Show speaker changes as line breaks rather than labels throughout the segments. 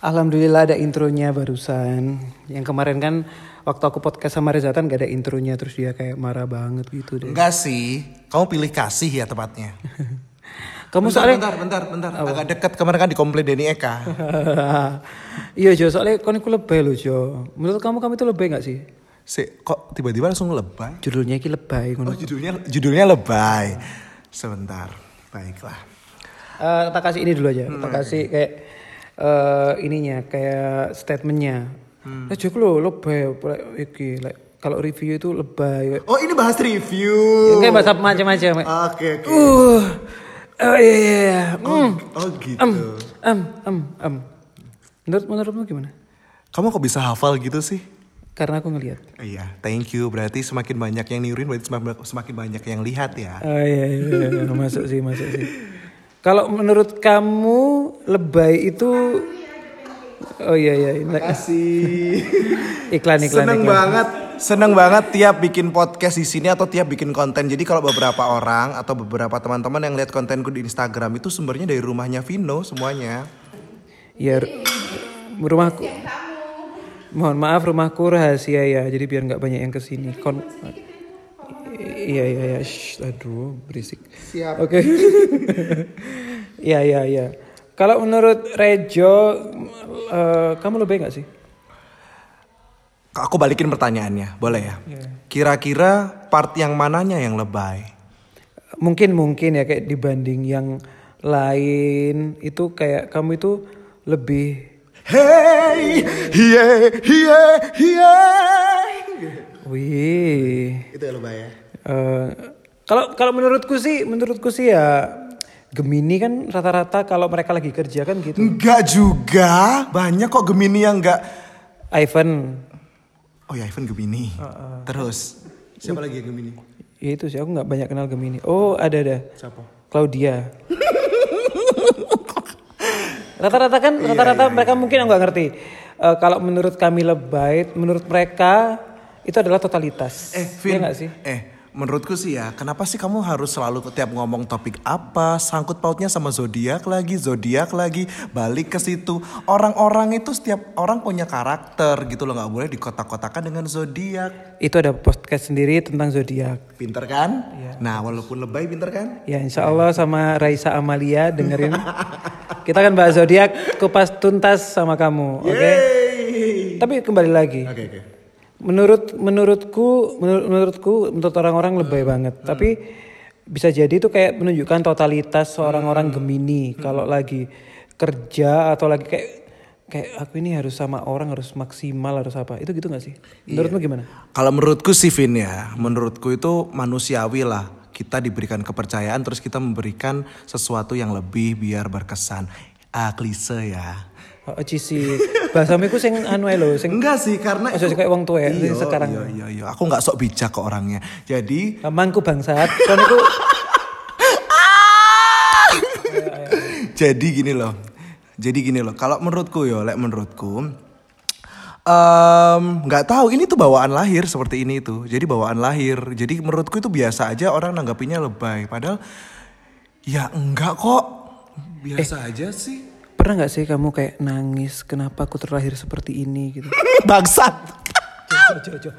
Alhamdulillah ada intronya barusan. Yang kemarin kan waktu aku podcast sama Rezatan gak ada intronya terus dia kayak marah banget gitu deh.
Enggak sih, kamu pilih kasih ya tepatnya.
Kamu
bentar,
soalnya
bentar, bentar, bentar. Agak dekat kemarin kan dikomplain Denny Eka.
iya Jo, soalnya kon iku lebay loh Jo. Menurut kamu kamu itu lebay gak sih?
Si, kok tiba-tiba langsung lebay?
Judulnya iki lebay
Oh, judulnya judulnya lebay. Sebentar, baiklah.
Eh, kita kasih ini dulu aja. Kita kasih kayak eh ininya kayak statementnya. Nah, Jo lo lebay like, iki like, kalau review itu lebay.
Oh ini bahas review.
Kayak bahasa macam-macam.
Oke oke.
Uh. Oh iya iya. iya.
Oh,
Mm.
oh gitu.
Em, em, em, em. Menurut menurutmu gimana?
Kamu kok bisa hafal gitu sih?
Karena aku ngelihat.
Iya, thank you. Berarti semakin banyak yang niruin, berarti semakin, banyak yang lihat ya.
Oh iya, iya, iya. masuk sih masuk sih. Kalau menurut kamu lebay itu Oh iya iya ini
Kasih.
iklan iklan.
Seneng
iklan.
banget, seneng banget tiap bikin podcast di sini atau tiap bikin konten. Jadi kalau beberapa orang atau beberapa teman-teman yang lihat kontenku di Instagram itu sumbernya dari rumahnya Vino semuanya.
Ya ru- rumahku. Mohon maaf rumahku rahasia ya. Jadi biar nggak banyak yang ke sini. Kon Iya iya iya. Shh, aduh berisik.
Siap.
Oke. Iya iya iya. Kalau menurut Rejo, eh, kamu lebih nggak sih?
Aku balikin pertanyaannya, boleh ya?
Iya.
Kira-kira part yang mananya yang lebay?
Mungkin mungkin ya kayak dibanding yang lain itu kayak kamu itu lebih
Hey, hiye, hiye, hiye.
wih
Itu yang lebay ya?
Eh, kalau kalau menurutku sih menurutku sih ya Gemini kan rata-rata kalau mereka lagi kerja kan gitu.
Enggak juga, banyak kok Gemini yang enggak.
Ivan.
Oh ya, Ivan Gemini. Terus, siapa lagi Gemini?
ya itu sih aku nggak banyak kenal Gemini. Oh ada ada.
Siapa?
Claudia. Rata-rata kan rata-rata mereka mungkin nggak ngerti. Eh, kalau menurut kami lebay menurut mereka itu adalah totalitas.
Eh,
Iya
Vin.
nggak sih?
Eh, menurutku sih ya, kenapa sih kamu harus selalu tiap ngomong topik apa, sangkut pautnya sama zodiak lagi, zodiak lagi, balik ke situ. Orang-orang itu setiap orang punya karakter gitu loh, nggak boleh dikotak-kotakan dengan zodiak.
itu ada podcast sendiri tentang zodiak
Pinter kan? Nah, walaupun lebay pinter kan?
Ya insya Allah sama Raisa Amalia dengerin. Kita akan bahas zodiak kupas tuntas sama kamu, oke?
Yeay.
Tapi kembali lagi.
Oke, oke.
Menurut menurutku menurut, menurutku menurut orang-orang lebay banget. Tapi bisa jadi itu kayak menunjukkan totalitas seorang orang Gemini kalau lagi kerja atau lagi kayak kayak aku ini harus sama orang harus maksimal harus apa. Itu gitu gak sih? Menurutmu gimana?
Kalau menurutku sih Vin ya, menurutku itu manusiawi lah. Kita diberikan kepercayaan terus kita memberikan sesuatu yang lebih biar berkesan. Ah, klise ya.
Oh, Cisi, bahasamu iku sing anu lho, sing
Enggak sih karena
Maksudnya kayak wong tua ya,
Iya,
sekarang.
Iya iya iya. Aku nggak sok bijak kok orangnya. Jadi
Mangku bangsat. Kon iku
jadi gini loh. Jadi gini loh. Kalau menurutku yo, lek menurutku em, nggak tahu ini tuh bawaan lahir seperti ini tuh. Jadi bawaan lahir. Jadi menurutku itu biasa aja orang nanggapinya lebay. Padahal ya enggak kok. Biasa aja sih.
Pernah nggak sih kamu kayak nangis kenapa aku terlahir seperti ini gitu?
Bangsat.
Jo jo jo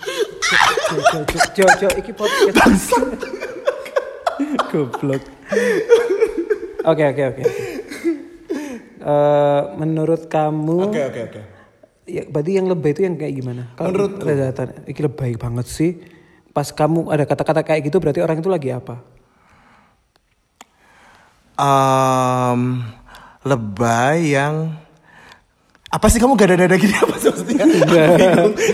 jo jo jo jo iki podcast. Goblok. Oke oke oke. Eh, menurut kamu
Oke oke oke.
ya berarti yang lebay itu yang kayak gimana? Kalau
Menurutku.
Rezatan, iki lebay banget sih. Pas kamu ada kata-kata kayak gitu berarti orang itu lagi apa?
Em, lebay yang apa sih kamu gak ada dada gini apa sih maksudnya?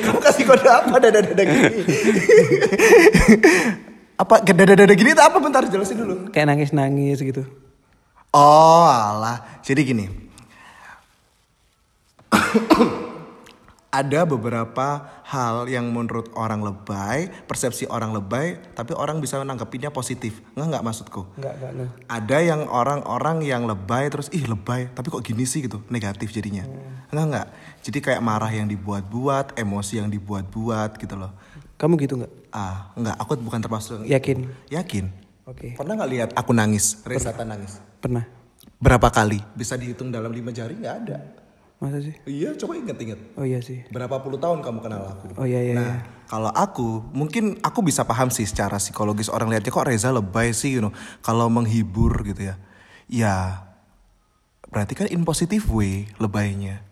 Kamu kasih kode apa dada dada gini? apa dada dada gini itu apa bentar jelasin dulu.
Kayak nangis-nangis gitu.
Oh alah, jadi gini. Ada beberapa hal yang menurut orang lebay, persepsi orang lebay, tapi orang bisa menanggapinya positif. Nggak nggak maksudku?
Enggak enggak enggak.
ada yang orang-orang yang lebay terus ih lebay tapi kok gini sih gitu negatif jadinya enggak enggak jadi kayak marah yang dibuat-buat emosi yang dibuat-buat gitu loh
Kamu gitu nggak?
ah enggak aku bukan termasuk
Yakin?
yakin
Oke.
pernah nggak lihat aku nangis Resata nangis
Pernah.
berapa kali bisa dihitung dalam lima jari nggak ada
Masa sih?
Iya, coba inget-inget.
Oh iya sih.
Berapa puluh tahun kamu kenal aku?
Oh iya iya.
Nah,
iya.
kalau aku mungkin aku bisa paham sih secara psikologis orang lihatnya kok Reza lebay sih, you know. Kalau menghibur gitu ya. Ya berarti kan in positive way lebaynya.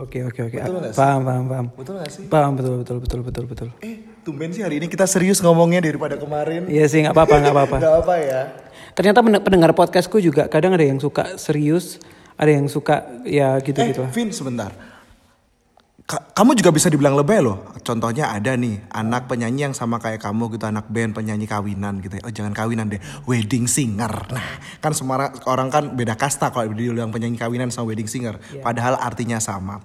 Oke oke oke.
Nggak?
Paham paham paham.
Betul gak sih?
Paham betul betul betul betul betul.
Eh, tumben sih hari ini kita serius ngomongnya daripada kemarin.
Iya sih nggak apa-apa nggak apa-apa.
Gak apa ya.
Ternyata pen- pendengar podcastku juga kadang ada yang suka serius, ada yang suka ya gitu-gitu
eh,
lah.
Vin sebentar. Ka- kamu juga bisa dibilang lebay loh. Contohnya ada nih anak penyanyi yang sama kayak kamu gitu, anak band penyanyi kawinan gitu. ya. Oh jangan kawinan deh, wedding singer. Nah kan semua orang kan beda kasta kalau dibilang penyanyi kawinan sama wedding singer. Padahal artinya sama.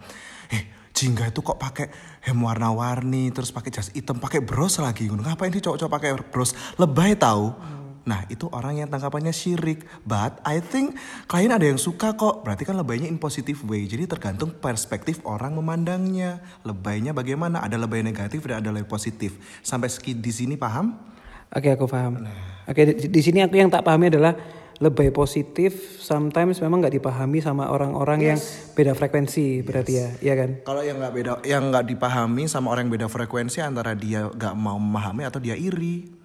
Eh Jingga itu kok pakai hem warna-warni, terus pakai jas hitam, pakai bros lagi. Ngapain sih cowok-cowok pakai bros? Lebay tahu. Nah itu orang yang tangkapannya syirik. But I think kalian ada yang suka kok. Berarti kan lebaynya in positive way. Jadi tergantung perspektif orang memandangnya. Lebaynya bagaimana? Ada lebay negatif dan ada lebay positif. Sampai di sini paham?
Oke aku paham. Oke di, di sini aku yang tak pahami adalah lebay positif. Sometimes memang nggak dipahami sama orang-orang yang beda frekuensi berarti ya, iya kan?
Kalau yang nggak beda, yang nggak dipahami sama orang yang beda frekuensi antara dia nggak mau memahami atau dia iri.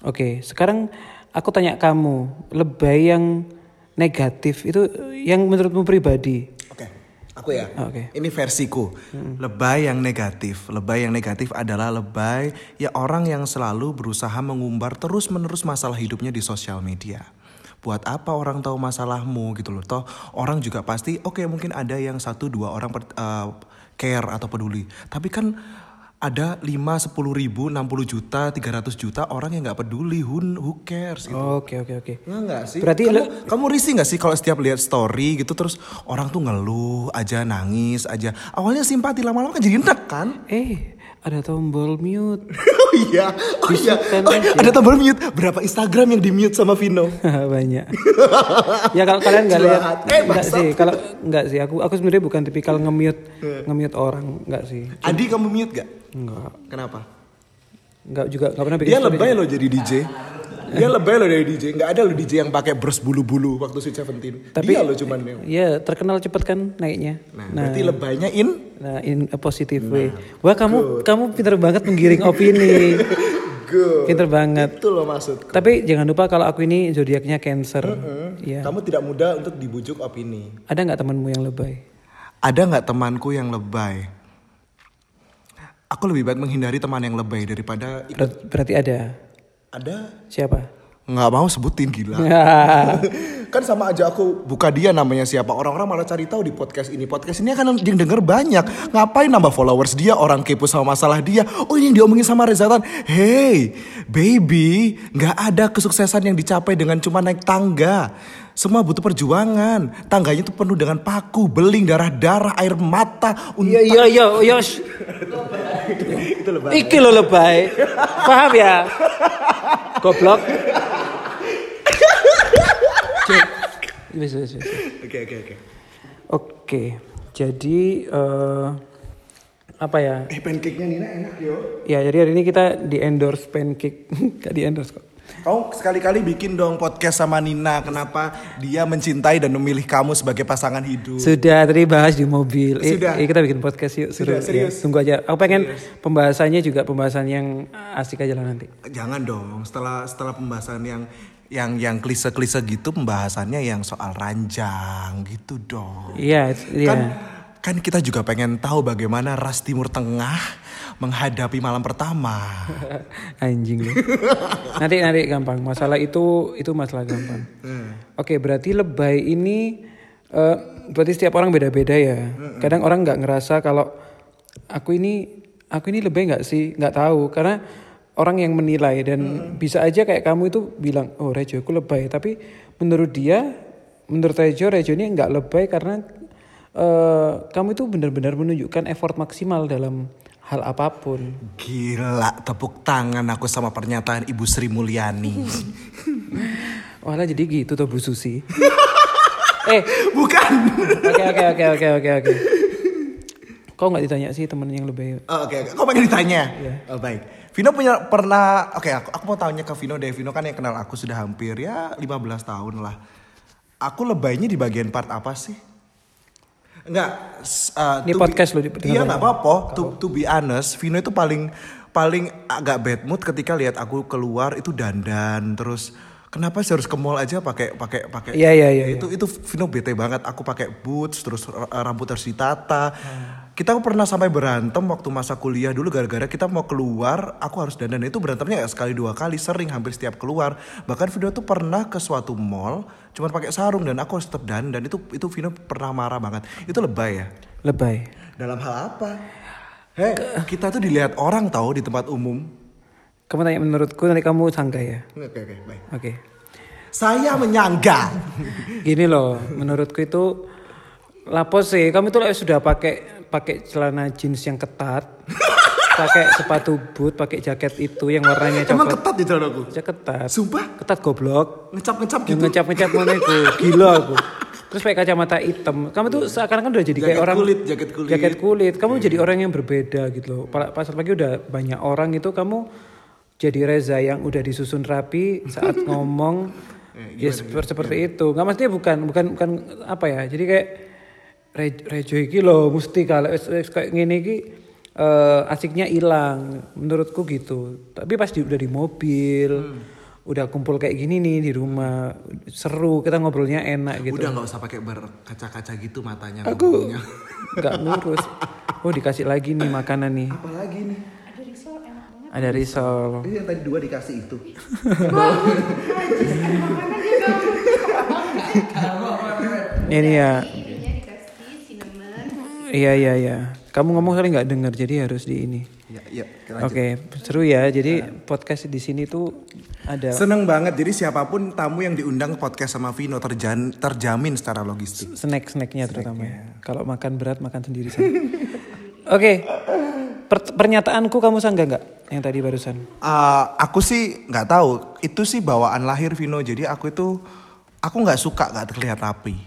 Oke, sekarang aku tanya kamu, lebay yang negatif itu yang menurutmu pribadi?
Oke, aku ya.
Oke.
Ini versiku. Lebay yang negatif. Lebay yang negatif adalah lebay ya orang yang selalu berusaha mengumbar terus-menerus masalah hidupnya di sosial media. Buat apa orang tahu masalahmu gitu loh. Toh orang juga pasti oke mungkin ada yang satu dua orang per- eh, care atau peduli. Tapi kan ada 5, 10 ribu, 60 juta, 300 juta orang yang nggak peduli. Who, who cares gitu.
Oke oke oke.
Enggak sih?
Berarti
kamu,
le-
kamu risih gak sih kalau setiap lihat story gitu terus orang tuh ngeluh aja nangis aja. Awalnya simpati lama-lama kan jadi enak kan?
Eh, ada tombol mute.
oh iya, oh iya. Oh,
aja.
ada tombol mute. Berapa Instagram yang di mute sama Vino?
Banyak. ya kalau kalian nggak lihat.
Eh,
nggak sih. Kalau nggak sih, aku aku sebenarnya bukan tipikal nge-mute nge-mute orang, nggak sih.
Adi kamu mute gak?
Nggak,
Kenapa?
nggak juga nggak pernah bikin
Dia lebay loh jadi DJ. Dia lebay loh dari DJ. Nggak ada loh DJ yang pakai bros bulu-bulu waktu Sweet Seventeen.
Tapi
Dia loh cuman.
ya terkenal cepet kan naiknya.
Nah, berarti lebaynya in.
Nah, in a positive way. Wah, kamu kamu pinter banget menggiring opini.
Good.
pinter banget.
Itu loh maksud.
Tapi jangan lupa kalau aku ini zodiaknya Cancer. Ya.
Kamu tidak mudah untuk dibujuk opini.
Ada nggak temanmu yang lebay?
Ada nggak temanku yang lebay? Aku lebih baik menghindari teman yang lebay daripada.
Ber- berarti ada.
Ada?
Siapa?
Nggak mau sebutin gila. kan sama aja aku buka dia namanya siapa. Orang-orang malah cari tahu di podcast ini. Podcast ini kan yang denger banyak. Ngapain nambah followers dia? Orang kepo sama masalah dia. Oh ini yang diomongin sama Rezatan. Hey baby, nggak ada kesuksesan yang dicapai dengan cuma naik tangga. Semua butuh perjuangan. Tangganya itu penuh dengan paku, beling, darah-darah, air mata.
Iya iya iya iya.
Itu lebay.
Iki lo lebay. Paham ya? Goblok. Cek. Wis, wis, wis.
Oke oke oke.
Oke. Jadi eh, apa ya?
Eh pancake-nya Nina enak yo.
Ya, jadi hari ini kita di endorse pancake. Gak di endorse kok.
Kamu sekali-kali bikin dong podcast sama Nina. Kenapa dia mencintai dan memilih kamu sebagai pasangan hidup?
Sudah tadi bahas di mobil. Eh,
Sudah.
eh, kita bikin podcast yuk. Seru.
Sudah, serius.
Ya, tunggu aja. Aku pengen pembahasannya juga pembahasan yang asik aja lah nanti.
Jangan dong. Setelah setelah pembahasan yang yang yang klise-klise gitu, pembahasannya yang soal ranjang gitu dong.
Iya, itu- iya.
Kan kan kita juga pengen tahu bagaimana ras Timur Tengah menghadapi malam pertama.
Anjing lu. nanti nanti gampang. Masalah itu itu masalah gampang. Oke, berarti lebay ini eh, berarti setiap orang beda-beda ya. Kadang orang nggak ngerasa kalau aku ini aku ini lebay nggak sih? Nggak tahu karena orang yang menilai dan bisa aja kayak kamu itu bilang, "Oh, Rejo aku lebay." Tapi menurut dia, menurut Rejo, Rejo ini nggak lebay karena eh, kamu itu benar-benar menunjukkan effort maksimal dalam hal apa pun.
Gila, tepuk tangan aku sama pernyataan Ibu Sri Mulyani.
Walah jadi gitu tuh Bu Susi. eh,
Bukan.
oke oke oke oke oke oke. Kau nggak ditanya sih temen yang lebih
Oh, Oke, oke. Kau pengen ditanya?
Iya.
Oh, baik. Vino punya pernah, oke aku, aku mau tanya ke Vino deh. Vino kan yang kenal aku sudah hampir ya 15 tahun lah. Aku lebaynya di bagian part apa sih? Enggak. uh,
Ini podcast
be,
loh, di-
Iya nggak apa-apa. To, to be honest, Vino itu paling paling agak bad mood ketika lihat aku keluar itu dandan terus kenapa sih harus ke mall aja pakai pakai pakai?
Iya, iya, iya,
itu itu Vino bete banget. Aku pakai boots terus rambut harus ditata. Kita pernah sampai berantem waktu masa kuliah dulu gara-gara kita mau keluar aku harus dandan. Itu berantemnya nggak sekali dua kali sering hampir setiap keluar. Bahkan Vino tuh pernah ke suatu mall cuma pakai sarung dan aku harus tetap dandan. Itu itu Vino pernah marah banget. Itu lebay ya?
Lebay.
dalam hal apa? Hei, kita tuh dilihat orang tahu di tempat umum.
Kamu tanya menurutku nanti kamu sangka ya.
Oke oke baik.
Oke.
Saya menyangga.
Gini loh, menurutku itu lapos sih. Kamu tuh sudah pakai pakai celana jeans yang ketat, pakai sepatu boot, pakai jaket itu yang warnanya
Emang
coklat.
ketat di celanaku.
Jaket ketat.
Sumpah
Ketat goblok.
ngecap-ngecap gitu.
ngecap-ngecap mana itu. Gila aku. Terus pakai kacamata hitam. Kamu tuh seakan-akan udah jadi kayak
Jaket
orang
kulit, jaket kulit. Iya.
Jaket kulit. Kamu jadi orang yang berbeda gitu loh. Pa- Pas pagi udah banyak orang itu kamu jadi Reza yang udah disusun rapi saat ngomong ya seperti, seperti itu. Nggak maksudnya bukan bukan bukan apa ya. Jadi kayak Re- Rejo iki loh mesti kalau kayak gini iki eh, asiknya hilang menurutku gitu. Tapi pas di, udah di mobil udah kumpul kayak gini nih di rumah seru kita ngobrolnya enak gitu.
Udah nggak usah pakai berkaca-kaca gitu matanya.
Aku nggak ngurus. Oh dikasih lagi nih makanan nih.
Apalagi nih?
Ada risol.
Ini yang tadi dua dikasih itu.
Ini ya.
Jadinya dikasih cinnamon.
Iya iya iya. Kamu ngomong kali nggak dengar jadi harus di ini.
Ya, ya.
Oke seru ya. Jadi podcast di sini tuh ada
Seneng banget. Jadi siapa pun tamu yang diundang podcast sama Vino terjan, terjamin secara logistik.
snack snacknya terutama ya. Kalau makan berat makan sendiri sana. Oke. Per- pernyataanku kamu sangga nggak yang tadi barusan?
Uh, aku sih nggak tahu. Itu sih bawaan lahir Vino. Jadi aku itu aku nggak suka nggak terlihat rapi.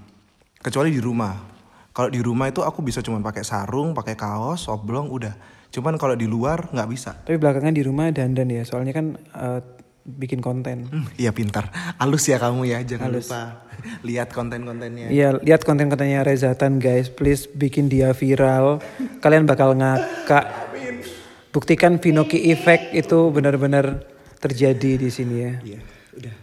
Kecuali di rumah. Kalau di rumah itu aku bisa cuma pakai sarung, pakai kaos, oblong, udah. Cuman kalau di luar nggak bisa.
Tapi belakangan di rumah dandan ya. Soalnya kan eh, bikin konten.
Hmm, Iya pintar. Halus ya kamu ya. Jangan lupa lihat konten-kontennya.
Iya, lihat konten-kontennya Rezatan guys. Please bikin dia viral. Kalian bakal ngakak. Buktikan Vinoki Effect itu benar-benar terjadi di sini ya.
Iya, udah.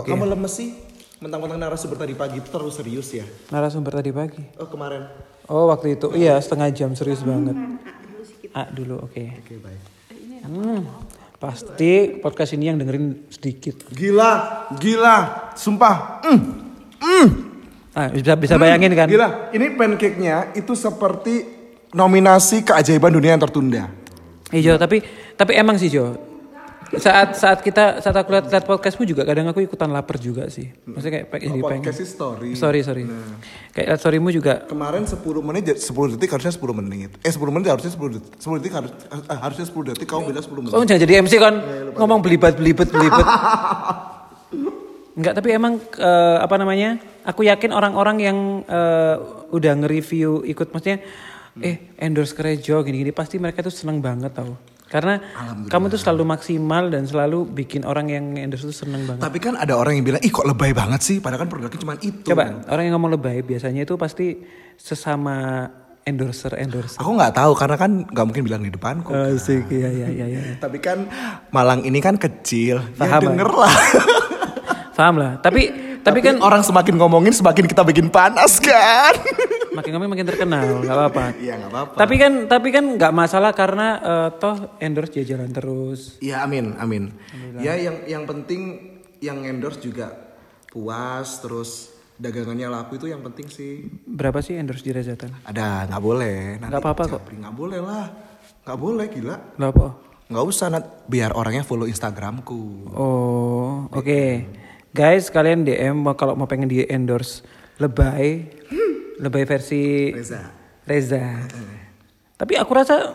Kok kamu lemes sih? Mentang-mentang narasumber tadi pagi itu terlalu serius ya?
Narasumber tadi pagi.
Oh kemarin.
Oh waktu itu, iya setengah jam serius banget. A dulu, oke.
Oke baik.
Hmm, pasti podcast ini yang dengerin sedikit.
Gila, gila, sumpah. Mm, mm.
Ah, bisa bisa bayangin kan?
Gila, ini pancake-nya itu seperti nominasi keajaiban dunia yang tertunda.
Iya, tapi tapi emang sih Jo. Saat saat kita saat aku lihat lihat podcastmu juga kadang aku ikutan lapar juga sih. Maksudnya kayak pengen jadi pengen.
Podcast story.
Sorry sorry. Kayak lihat storymu juga.
Kemarin 10 menit, jadi 10 detik harusnya 10 menit. Eh 10 menit harusnya 10 detik. 10 detik harus, eh, harusnya 10 detik, kamu bilang 10 menit.
Kamu jangan jadi MC kan ngomong belibet belibet belibet. Enggak, tapi emang eh, apa namanya? Aku yakin orang-orang yang eh, udah nge-review ikut maksudnya eh endorse Kerejo gini-gini pasti mereka tuh seneng banget tau. Karena kamu tuh selalu maksimal dan selalu bikin orang yang endorse tuh seneng banget.
Tapi kan ada orang yang bilang, ih kok lebay banget sih, padahal kan produknya cuma itu.
Coba orang yang ngomong lebay biasanya itu pasti sesama endorser endorser.
Aku nggak tahu karena kan nggak mungkin bilang di depanku.
Asik, iya iya iya. iya.
Tapi kan Malang ini kan kecil,
Paham,
ya denger lah.
Paham lah. Tapi tapi kan
orang semakin ngomongin semakin kita bikin panas kan.
makin ngomong makin terkenal, nggak apa-apa.
Iya nggak apa-apa.
Tapi kan tapi kan nggak masalah karena eh, toh endorse dia jalan terus.
Iya amin amin. Ya yang yang penting yang endorse juga puas terus dagangannya laku itu yang penting sih.
Berapa sih endorse di Rezatan?
Ada nggak boleh.
Nggak apa-apa kok.
Nggak boleh lah. Nggak boleh gila.
Nggak apa?
Nggak usah nat biar orangnya follow Instagramku.
Oh, oke. Guys, kalian DM kalau mau pengen di endorse lebay, lebay versi
Reza.
Reza. Tapi aku rasa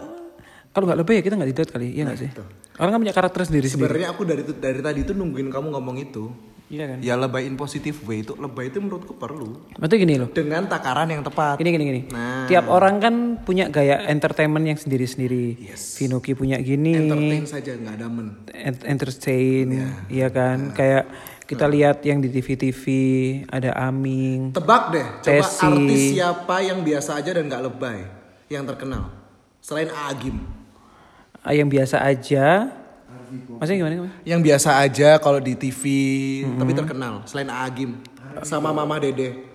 kalau nggak lebay ya kita nggak didot kali, iya nggak sih? Orang kan punya karakter sendiri sendiri.
Sebenarnya aku dari dari tadi itu nungguin kamu ngomong itu.
Iya kan?
Ya lebay in positive way itu lebay itu menurutku perlu
Maksudnya gini loh.
dengan takaran yang tepat.
Gini gini gini.
Nah.
Tiap orang kan punya gaya entertainment yang sendiri-sendiri.
Yes.
Vinoki punya gini.
Entertain saja nggak ada men.
ent- entertain, iya kan? Kayak kita lihat yang di TV-TV ada Aming.
Tebak deh, coba
Tesi.
artis siapa yang biasa aja dan nggak lebay, yang terkenal selain Agim.
Ah, yang biasa aja. Maksudnya gimana? gimana?
Yang biasa aja kalau di TV tapi terkenal selain Agim sama Mama Dede.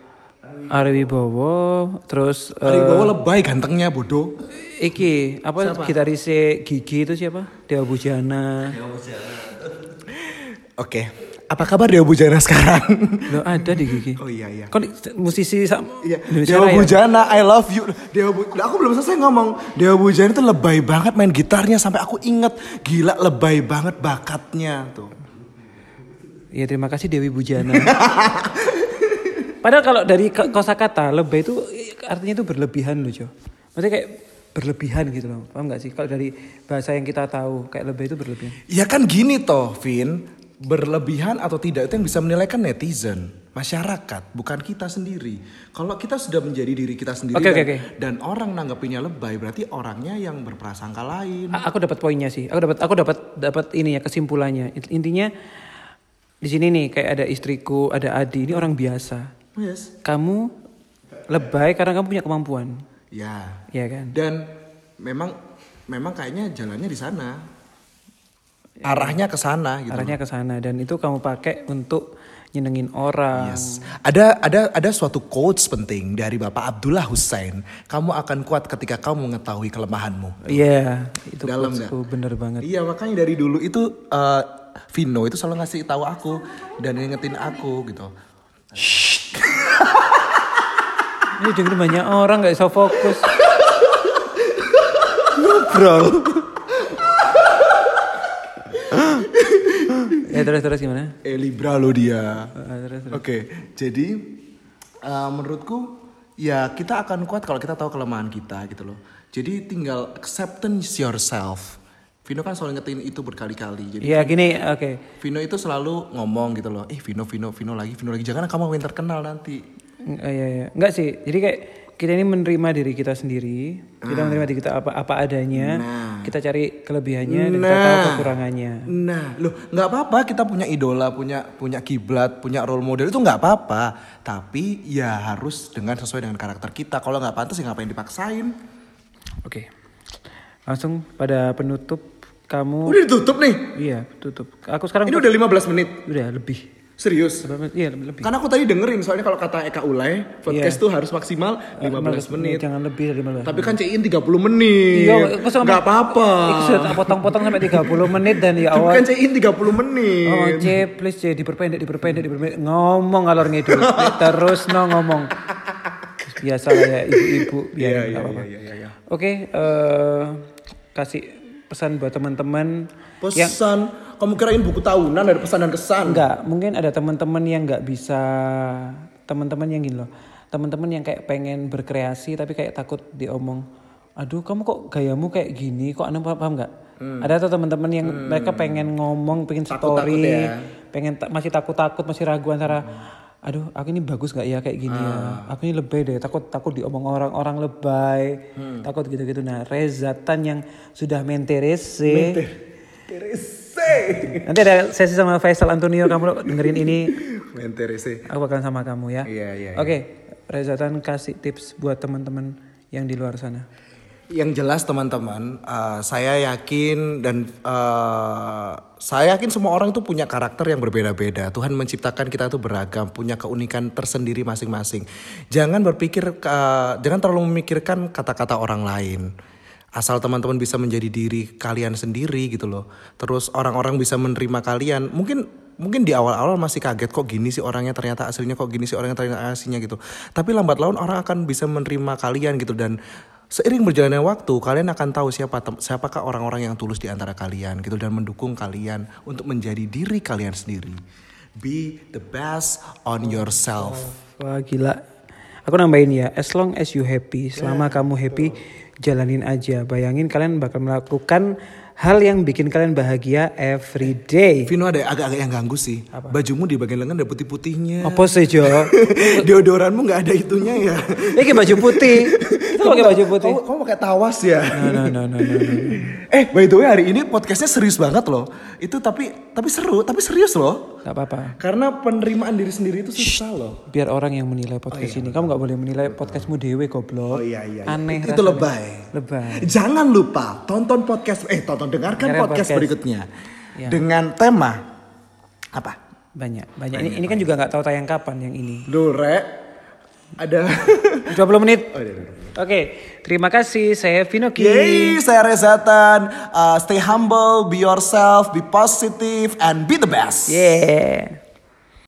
Ari Wibowo, terus eh,
Ari Bowo lebay gantengnya bodoh.
iki apa
Siapa?
gitarisnya Gigi itu siapa? Dewa Bujana.
Oke, apa kabar Dewa Bujana sekarang?
Lo ada di Gigi.
oh iya iya.
Kan musisi sama
Iya,
Indonesia
Dewa
Raya.
Bujana, I love you. Dewa Bu, aku belum selesai ngomong. Dewa Bujana itu lebay banget main gitarnya sampai aku inget gila lebay banget bakatnya tuh.
Iya terima kasih Dewi Bujana. Padahal kalau dari ko- kosakata lebay itu artinya itu berlebihan loh Jo. Maksudnya kayak berlebihan gitu loh. Paham gak sih? Kalau dari bahasa yang kita tahu kayak lebay itu berlebihan.
Ya kan gini toh, Vin. Berlebihan atau tidak itu yang bisa menilai kan netizen, masyarakat, bukan kita sendiri. Kalau kita sudah menjadi diri kita sendiri
Oke,
dan,
oke, oke.
dan orang nanggapinya lebay, berarti orangnya yang berprasangka lain.
A- aku dapat poinnya sih. Aku dapat aku dapat dapat ini ya kesimpulannya. Int- Intinya di sini nih kayak ada istriku, ada Adi, ini orang biasa.
Yes.
Kamu lebay karena kamu punya kemampuan.
Ya.
Ya kan?
Dan memang memang kayaknya jalannya di sana. Arahnya ke sana gitu.
Arahnya ke sana dan itu kamu pakai untuk nyenengin orang.
Yes. Ada ada ada suatu quotes penting dari Bapak Abdullah Hussein. Kamu akan kuat ketika kamu mengetahui kelemahanmu.
Iya, itu
Dalam
bener banget.
Iya makanya dari dulu itu eh, Vino itu selalu ngasih tahu aku dan ngingetin aku gitu.
Ini dengerin banyak orang nggak bisa fokus. Ngobrol. Ya terus terus gimana?
Eh Libra lo dia.
Eh, terus, terus.
Oke, jadi eh, menurutku ya kita akan kuat kalau kita tahu kelemahan kita gitu loh. Jadi tinggal acceptance yourself. Vino kan selalu ngetin itu berkali-kali. Jadi
Iya gini, oke.
Vino itu selalu ngomong gitu loh. Eh Vino, Vino, Vino lagi, Vino lagi. Jangan kamu yang terkenal nanti.
Iya iya. Enggak sih. Jadi kayak kita ini menerima diri kita sendiri. Kita menerima diri kita apa apa adanya.
Nah.
Kita cari kelebihannya dan kita tahu kekurangannya.
Nah, loh nggak apa-apa kita punya idola, punya punya kiblat, punya role model itu nggak apa-apa. Tapi ya harus dengan sesuai dengan karakter kita. Kalau nggak pantas ya ngapain dipaksain?
Oke. Langsung pada penutup kamu
Udah ditutup nih.
Iya, tutup. Aku sekarang
Ini udah 15 menit.
udah lebih.
Serius.
Iya, lebih. lebih.
Kan aku tadi dengerin soalnya kalau kata Eka Ulay, podcast tuh harus maksimal 15 menit.
Jangan lebih dari 15.
Tapi kan CIin 30 menit.
Iya, aku sampai-
Nggak apa-apa.
Aku sudah tak potong-potong sampai 30 menit dan ya
Tapi
awal.
kan CIin 30 menit.
Oh, C, please C, diperpendek, diperpendek, diperpendek. Ngomong ngalor ngidul. Terus no ngomong. Biasa ya ibu-ibu.
Iya,
biar
iya,
nggak apa-apa.
iya, iya, iya.
Oke, eh, kasih pesan buat teman-teman yang
Pesan, kamu kirain buku tahunan ada pesan dan kesan?
enggak, mungkin ada teman-teman yang nggak bisa teman-teman yang gini loh. Teman-teman yang kayak pengen berkreasi tapi kayak takut diomong. Aduh, kamu kok gayamu kayak gini? Kok anda paham, nggak? Ada tuh teman-teman yang mereka pengen ngomong, pengen
Takut-takut
story,
ya.
pengen ta- masih takut-takut, masih ragu antara aduh, aku ini bagus nggak ya kayak gini ya? Aku ini lebay deh, takut takut diomong orang-orang lebay, takut gitu-gitu. Nah, Reza Tan yang sudah menterese.
Terese.
Nanti ada sesi sama Faisal Antonio kamu dengerin ini
Menterese.
aku bakalan sama kamu ya.
Iya, iya,
Oke, Reza Tan kasih tips buat teman-teman yang di luar sana.
Yang jelas teman-teman, uh, saya yakin dan uh, saya yakin semua orang itu punya karakter yang berbeda-beda. Tuhan menciptakan kita itu beragam, punya keunikan tersendiri masing-masing. Jangan berpikir, uh, jangan terlalu memikirkan kata-kata orang lain. Asal teman-teman bisa menjadi diri kalian sendiri gitu loh. Terus orang-orang bisa menerima kalian. Mungkin mungkin di awal-awal masih kaget kok gini sih orangnya ternyata aslinya kok gini sih orangnya ternyata aslinya gitu. Tapi lambat laun orang akan bisa menerima kalian gitu dan seiring berjalannya waktu kalian akan tahu siapa siapakah orang-orang yang tulus di antara kalian gitu dan mendukung kalian untuk menjadi diri kalian sendiri. Be the best on yourself.
Wah gila. Aku nambahin ya, as long as you happy, selama kamu happy, jalanin aja. Bayangin kalian bakal melakukan hal yang bikin kalian bahagia every day.
Vino ada agak-agak yang ganggu sih. Bajumu di bagian lengan ada putih-putihnya.
Apa sih Jo?
Deodoranmu nggak ada itunya ya.
Ini baju putih. Kita pakai baju putih.
Kamu, kamu pakai tawas ya.
No, no, no, no, no.
eh, by the way hari ini podcastnya serius banget loh. Itu tapi tapi seru, tapi serius loh.
Gak apa-apa.
Karena penerimaan diri sendiri itu susah loh.
Biar orang yang menilai podcast ini. Kamu gak boleh menilai podcastmu dewe goblok.
Oh iya iya. iya.
Aneh
Itu, itu lebay.
Lebay.
Jangan lupa tonton podcast eh tonton
dengarkan
podcast,
podcast.
berikutnya
Ya.
dengan tema apa?
Banyak, banyak. Ini, ini kan juga nggak tahu tayang kapan yang ini.
Duh, Rek. Ada
20 menit.
Oh, iya, iya, iya.
Oke, terima kasih. Saya Vinoki.
Yeay, saya Rezatan. Uh, stay humble, be yourself, be positive, and be the best.
Yeah.